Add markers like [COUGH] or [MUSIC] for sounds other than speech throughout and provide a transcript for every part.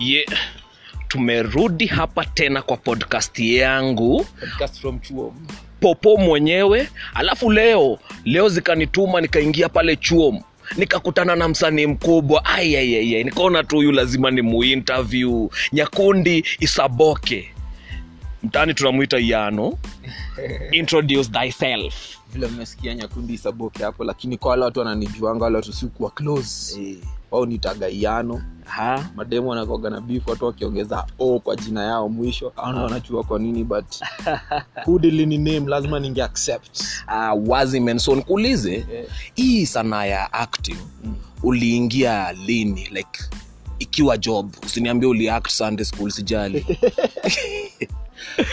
ye tumerudi hapa tena kwa podcast yangu. Podcast from popo mwenyewe. Alafu leo leo zikanituma nikaingia pale chuom nikakutana na msanii mkubwa. Aiaiai nikaona tu huyu lazima ni muinterview. Nyakundi isaboke. Mtani tunamwita yano. [LAUGHS] Introduce thyself. Vile mmesikia nyakundi isaboke hapo lakini kwa wale watu wananijuanga wale watu sikuwa close wao ni tagaiano ha mademu wanakoga na beef watu wakiongeza o kwa jina yao mwisho. Aona wanachua kwa nini but [LAUGHS] hudili ni name lazima ninge accept. Uh, wazi menso nikuulize yeah. hii sanaa ya acting Mm. uliingia lini? Like ikiwa job usiniambia uliact sunday school sijali.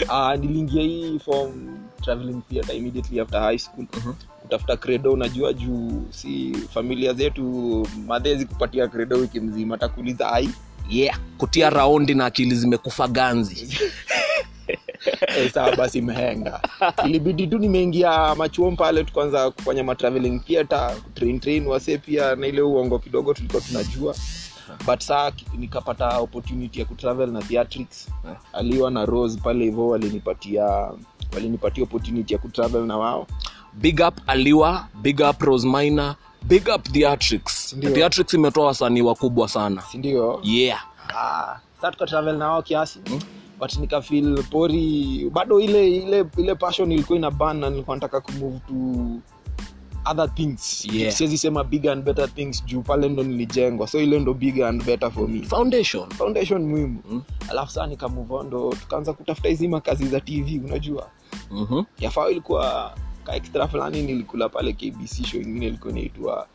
Uh, [LAUGHS] [LAUGHS] niliingia hii from traveling theater immediately after high school. Mhm. Kutafuta credo unajua juu si familia zetu madhezi kupatia credo wiki mzima atakuuliza ai yeah. Kutia raundi na akili zimekufa ganzi. [LAUGHS] E, sawa basi mehenga ilibidi tu nimeingia machuom pale tukaanza kufanya matraveling theatre kutrain train wase pia na ile uongo kidogo tulikuwa tunajua. But saa nikapata opportunity ya kutravel na theatrics aliwa na rose pale hivo walinipatia walinipatia opportunity ya kutravel na wao big up aliwa big up rosmina big up theatrix Ndio. theatrix imetoa wasanii wakubwa sana. Sindio? Yeah. Ah, sa tukatravel na wao kiasi. But nikafil pori bado ile ile ile passion ilikuwa ina ban na nilikuwa nataka kumove to other things. Yeah. siwezi sema bigger and better things juu pale ndo nilijengwa. So ile ndo bigger and better for me. Foundation. Foundation muhimu. Mm. alafu saa nikamove ndo tukaanza kutafuta hizi makazi za tv unajua. Mm-hmm. yafaa ilikuwa ka extra fulani nilikula pale kbc show ingine ilikuwa inaitwa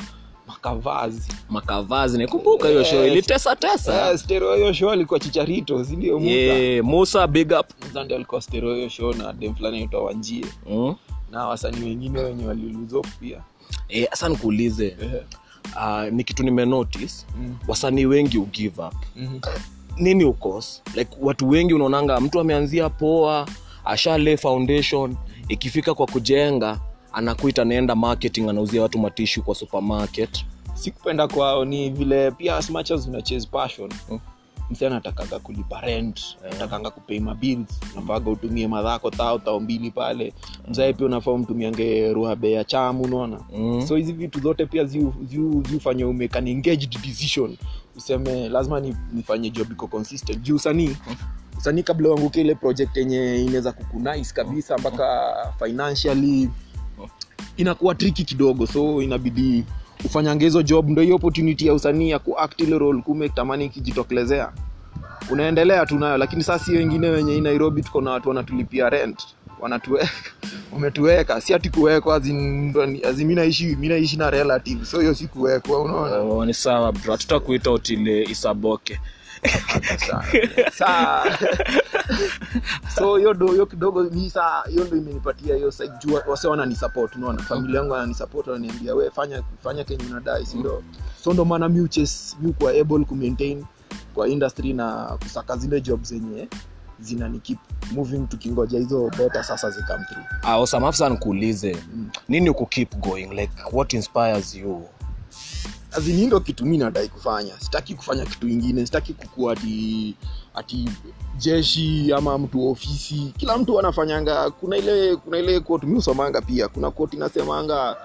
makavazi. Makavazi nikumbuka hiyo Yes. show ilitesa tesa. Yeah, stereo hiyo show alikuwa chicharito sindio musa? Yeah, musa big up. Ndio alikuwa stereo hiyo show na dem fulani aitwa wanjie. Mm. na wasanii wengine wenye waliluzof pia. Eh, sasa nikuulize. Yeah. uh, ni kitu nimenotice. Mm, wasanii wengi ugive up. Mm-hmm. nini ukos? Like watu wengi unaonanga mtu ameanzia poa ashale foundation ikifika kwa kujenga anakuita naenda marketing anauzia watu matishu kwa supermarket. Sikupenda kwao ni vile pia as much as una chase passion Mm. msi anatakaga kulipa rent atakanga kupei mabils nafaga utumie madhako tao tao mbili pale mzae pia unafaa mtumiange ruhabe ya chamu unaona? Mm. so hizi vitu zote pia ziu- ziu- ziufanye umake an engaged decision. Useme lazima nifanye job iko consistent. Juu usanii usanii kabla uanguke ile project yenye inaweza kukunais kabisa mpaka financially inakuwa triki kidogo. So inabidi ufanyange hizo job. Ndo hiyo opportunity ya usanii ya kuact ile role kume tamani ikijitokelezea. Unaendelea tu nayo lakini sasa si wengine wenye nairobi tuko na watu wanatulipia rent. Wanatuweka [LAUGHS] wametuweka. Si ati kuwekwa mi naishi naishi na relative. So hiyo si kuwekwa unaona? Oh, ni sawa bro. Hatutakuita utile isaboke So hiyo ndo hiyo kidogo mi saa hiyo ndo imenipatia hiyo juu wase wananisupport unaona? Familia yangu wananisupport wananiambia we fanya fanya kenye unadai si ndo so ndo maana mi uches mi kuwa able kumaintain kwa industry na kusaka zile job zenye zinani keep moving tukingoja hizo beta sasa zikam through. Aosamafsa nikuulize. Mm. nini uku keep going? Like what inspires you azini ndo kitu mi nadai kufanya. Sitaki kufanya kitu ingine sitaki kukua ati ati jeshi ama mtu wa ofisi. Kila mtu anafanyanga. Kuna ile kuna ile kot mi usomanga pia. Kuna kot inasemanga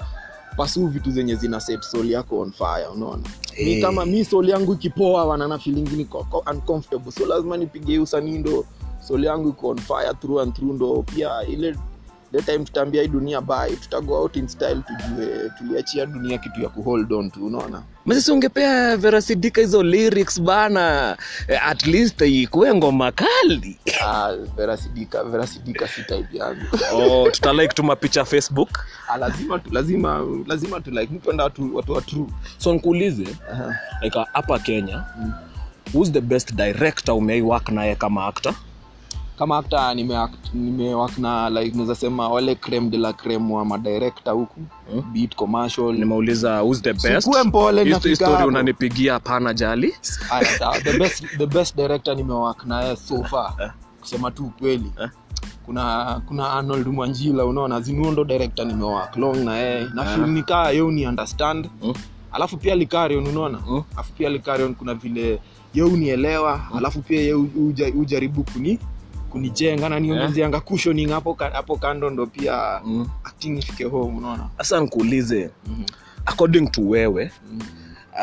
pasu vitu zenye zina set soul yako on fire. Unaona? Hey. ni kama mi soul yangu ikipoa wanana feeling niko ko- uncomfortable. So lazima nipige usanindo soli soul yangu iko on fire through and through ndo pia ile the time tutaambia hii dunia bye tutago out in style tujue tuliachia dunia kitu ya kuhold on tu unaona? Masisi ungepea verasidika hizo lyrics bana? Eh, at least ikuwe ngoma kali. Ah, verasidika verasidika si type yangu. Oh, tutalike tuma picha facebook. Ah, lazima tu lazima lazima tu like mpenda watu watu wa true. So nkuulize like uh, hapa kenya mm. who's the best director umeiwak naye kama actor kama hata nimewakna nimewak na like naweza sema wale creme de la creme wa madirekta huku. Hmm? beat commercial. Nimeuliza who's the best? Sikuwe mpole nafika unanipigia hapana jali. The best the best director nimewak naye so far. Kusema tu ukweli. Eh. kuna kuna arnold mwanjila unaona zinuo ndo director nimewak long na yeye. Na yeah. film nikaa yo ni understand. Mm. alafu pia likarion unaona? Mm. alafu pia likarion kuna vile ye unielewa alafu pia ye ujaribu kuni kunijenga na niongezeanga cushioning hapo hapo kando ndo pia Mm. acting ifike home unaona sasa nikuulize Mhm. according to wewe Mhm.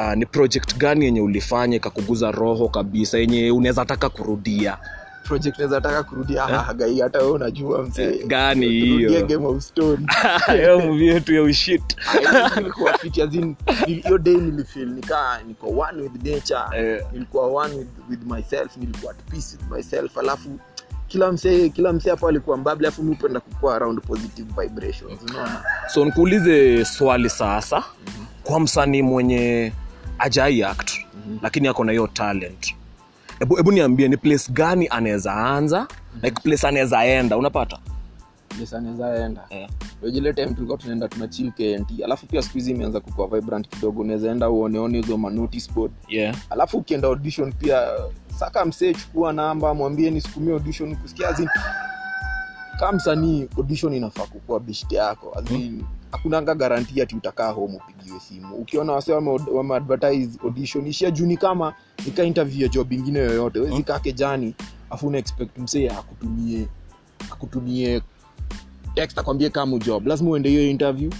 uh, ni project gani yenye ulifanya ikakuguza roho kabisa yenye unaweza taka kurudia project naweza taka kurudia eh? gai hata wewe unajua mzee yeah. gani hiyo? game of stone hiyo [LAUGHS] movie yetu ya ushit Nilikuwa fit, as in, hiyo day nilifeel nikaa niko one with nature Eh. nilikuwa one with, with myself nilikuwa at peace with myself alafu kila msee kila msee hapo alikuwa mbable afu mi upenda kukua around positive vibrations unaona? So nikuulize swali sasa. Kwa msanii mwenye ajai act lakini ako na hiyo talent hebu hebu niambie ni place gani anaweza anza? Like place anaweza enda unapata? Anaweza enda. Eh. Time tulikuwa tunaenda tuna chill KNT alafu pia siku hizi imeanza kukua vibrant kidogo uoneone hizo manotice board. Yeah. alafu ukienda audition pia saka msee chukua namba mwambie nisukumie audition kusikia azin kaa msanii audition inafaa kukua bishte yako. Azin hakunanga garanti ati utakaa home upigiwe simu. Ukiona wase wame- wameadvertise audition ishia juni kama nika interview ya job ingine yoyote. Wezi kaa kejani afu una expect msee akutumie akutumie text akwambie kama job. Lazima uende hiyo interview.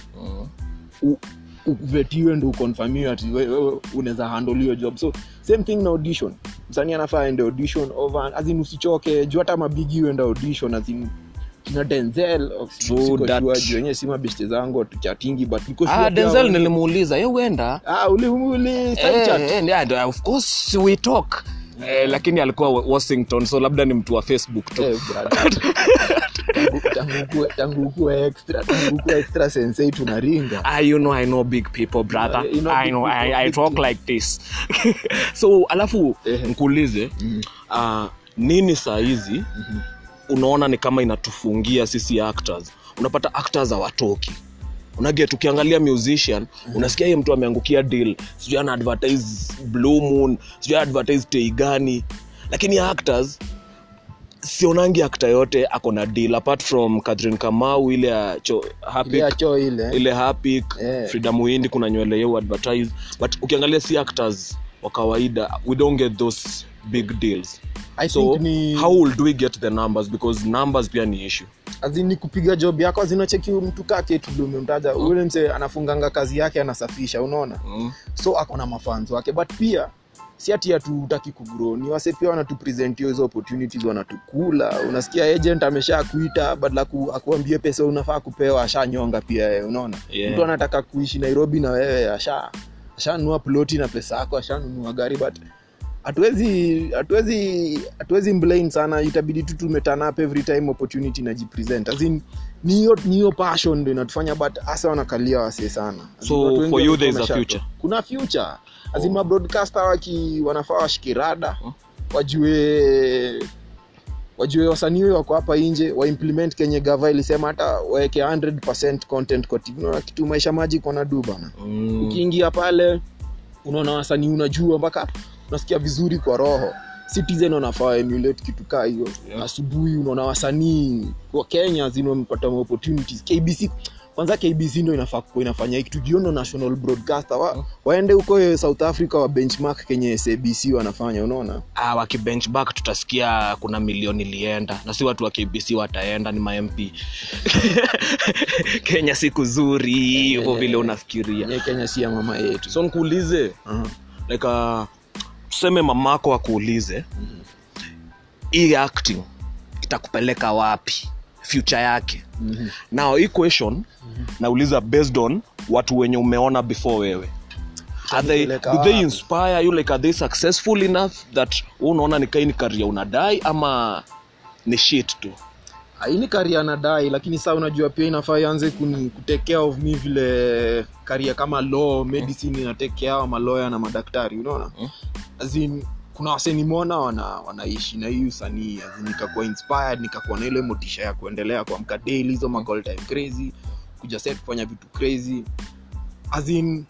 Mm. uvetiwe ndo ukonfamiwe ati unaweza handle hiyo job. So same thing na audition msanii anafaa aende audition over azin usichoke juu hata mabigi uenda audition azin kina denzel wenyewe si mabeste zangu tuchatingi but niko sure ah, nilimuuliza ye uenda ah uli uli Eh, eh, yeah, of course we talk eh, lakini alikuwa washington so labda ni mtu wa facebook tu Eh. Tangu- tangu ukue- tangu ukue extra tangu ukue extra sensei tunaringa Ah, you know I know big people brother. Yeah, you know I know people, I, I talk people. like this. [LAUGHS] so alafu nkulize nkuulize uh, nini saa hizi unaona ni kama inatufungia sisi actors unapata actors hawatoki unaget ukiangalia musician unasikia hiye mtu ameangukia deal. Sijui ana advertise blue moon sijui advertise tei gani lakini actors sionangi akta yote ako na deal. Apart from Catherine Kamau ile ya cho, ile acho ile. ile hapik Eh. frida muhindi kuna nywele yeu advertise. But ukiangalia si actors wa kawaida we don't get those big deals. I so ni how will we get the numbers? Because numbers pia ni issue azini kupiga job yako zinacheki mtu kake tulumemtaja mm. ule mse anafunganga kazi yake anasafisha unaona mm. so ako na mafans wake but pia si ati hatutaki kugrow ni wase pia wanatupresent hizo opportunities wanatukula unasikia agent amesha kuita badala ku, akuambie pesa unafaa kupewa ashanyonga pia yeye unaona Yeah. mtu anataka kuishi nairobi na wewe asha ashanunua ploti na pesa yako ashanunua gari but hatuwezi hatuwezi hatuwezi mblame sana itabidi tu tumeturn up every time opportunity inajipresent as in ni hiyo ni hiyo passion ndio inatufanya but hasa wanakalia wasee sana As So, for you there is a future? kuna future as in Oh. mabroadcaster waki wanafaa washike rada Oh. wajue wajue wasanii wako hapa nje waimplement kenye gava ilisema hata waweke 100 content unaona kitu maisha maji kona du bana Mm. ukiingia pale unaona wasanii unajua mpaka unasikia vizuri kwa roho. Citizen wanafaa emulate kitu kaa hiyo. Yeah. asubuhi unaona wasanii wa kenya zino wamepata opportunities? Kbc kwanza kbc ndo inafaa inafanya kitu jiono national broadcaster. Wa, waende huko south africa wa benchmark kenye sabc wanafanya unaona? Ah, wakibenchmark tutasikia kuna milioni ilienda. Na si watu wa kbc wataenda ni mamp [LAUGHS] kenya siku zuri hivyo Eh, vile unafikiria. Yeah, kenya si ya mama yetu. So nkuulize uh-huh. like uh, tuseme mamako akuulize hii acting itakupeleka wapi? Future yake. Mm-hmm. now hii question nauliza based on watu wenye umeona before wewe. Are they, do they inspire you? Like are they successful enough that unaona ni kaini karia unadai ama ni shit tu haini karia nadai lakini saa unajua pia inafaa ianze kutekea of me vile karia kama law medicine inatekea wa maloya na madaktari unaona? Mm. As kuna wase nimeona wana, wanaishi na hii usanii nikakuwa inspired nikakuwa na ile motisha ya kuendelea kuamka daily hizo magol time crazy kuja set kufanya vitu crazy. As in,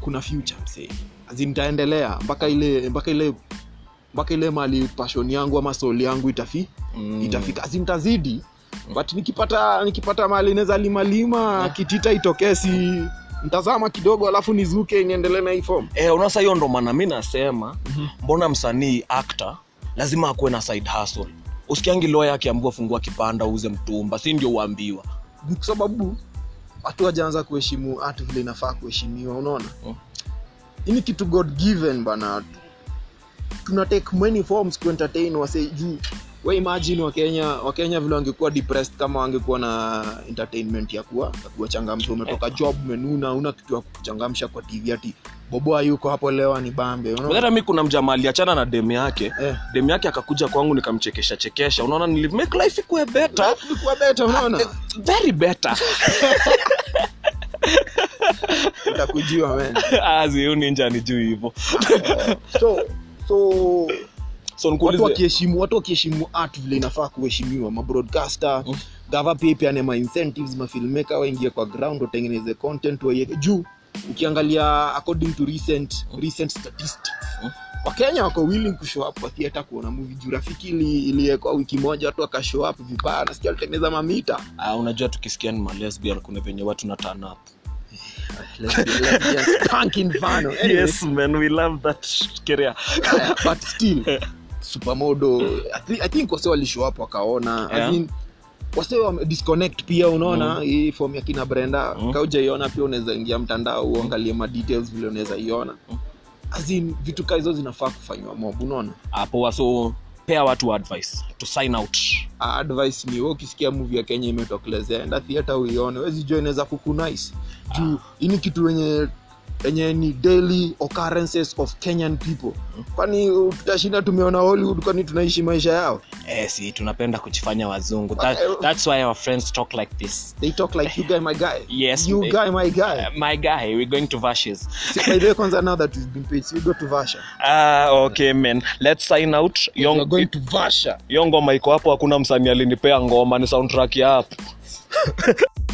kuna future msee. Nitaendelea mpaka ile mpaka ile mpaka ile mali pashoni yangu ama soli yangu itafi Mm. itafika. Asi nitazidi but nikipata nikipata mali naweza lima lima kitita itokee si ntazama kidogo alafu nizuke niendelee na hii form. Eh, unasa hiyo ndo maana mi nasema mbona msanii actor lazima akuwe na side hustle. Usikiangi loya akiambiwa fungua kipanda uuze mtumba si ndio uambiwa? Kwa sababu watu wajaanza kuheshimu hatu vile inafaa kuheshimiwa unaona? Mm. ini ni kitu god given bana tuna take many forms kuentertain wase juu. We imagine wakenya wakenya vile wangekuwa depressed kama wangekuwa na entertainment ya kuwa ya kuwachangamsha umetoka job umenuna una kitu ya kuchangamsha kwa tv ati boboa yuko hapo leo? Ni bambe. Unaona? hata mi kuna mjama aliachana na demu yake Eh. demu yake akakuja kwangu nikamchekesha chekesha. Unaona nilimake life ikuwe better. Life ilikuwa better unaona? Very better. [LAUGHS] Utakujua man. [LAUGHS] Aziu ninja ni juu hivyo. [LAUGHS] So so so watu wakiheshimu watu wakiheshimu art vile inafaa kuheshimiwa. Mabroadcaster Mm. gava pia ipeane maincentives mafilmmaker waingie kwa ground watengeneze content waiweke juu. Ukiangalia according to recent recent statistics. Mm. wakenya wako willing kushow up kwa theater kuona muvi juu rafiki iliyekwa wiki moja watu wakashow up vibaya. Nasikia alitengeneza mamita uh, unajua tukisikia ni malesbian kuna venye watu na turn up [LAUGHS] Lesbian- lesbians, punk inferno. [LAUGHS] Anyway, yes man we love that career Haya, but still [LAUGHS] supermodo I, thi- i think wase walishow up wakaona. Yeah. Wase disconnect pia unaona? Hii form ya kina brenda Mm. kaujaiona pia unaweza ingia mtandao uangalie ma details vile unaweza iona. Mm. As vitu kaa hizo zinafaa kufanywa mob unaona? Hapo waso pea watu advice to sign out. Ah, advice ni we ukisikia muvi ya kenya imetokelezea enda thiata uione. Wezi jua inaweza kukunice juu ini kitu wenye enye ni daily occurrences of kenyan people. Kwani uh, tutashinda tumeona hollywood kwani tunaishi maisha yao? Eh, si tunapenda kujifanya wazungu. That, Okay. that's why our friends talk like this. They talk like you guy my guy. Yes, you they- guy my guy. Uh, my guy we're going to vashes. Si by the way kwanza now that we've been paid so we go to vasha. Ah okay man. Let's sign out. We're going to vasha. Yongo maiko iko hapo hakuna msanii alinipea ngoma ni soundtrack ya hapo [LAUGHS]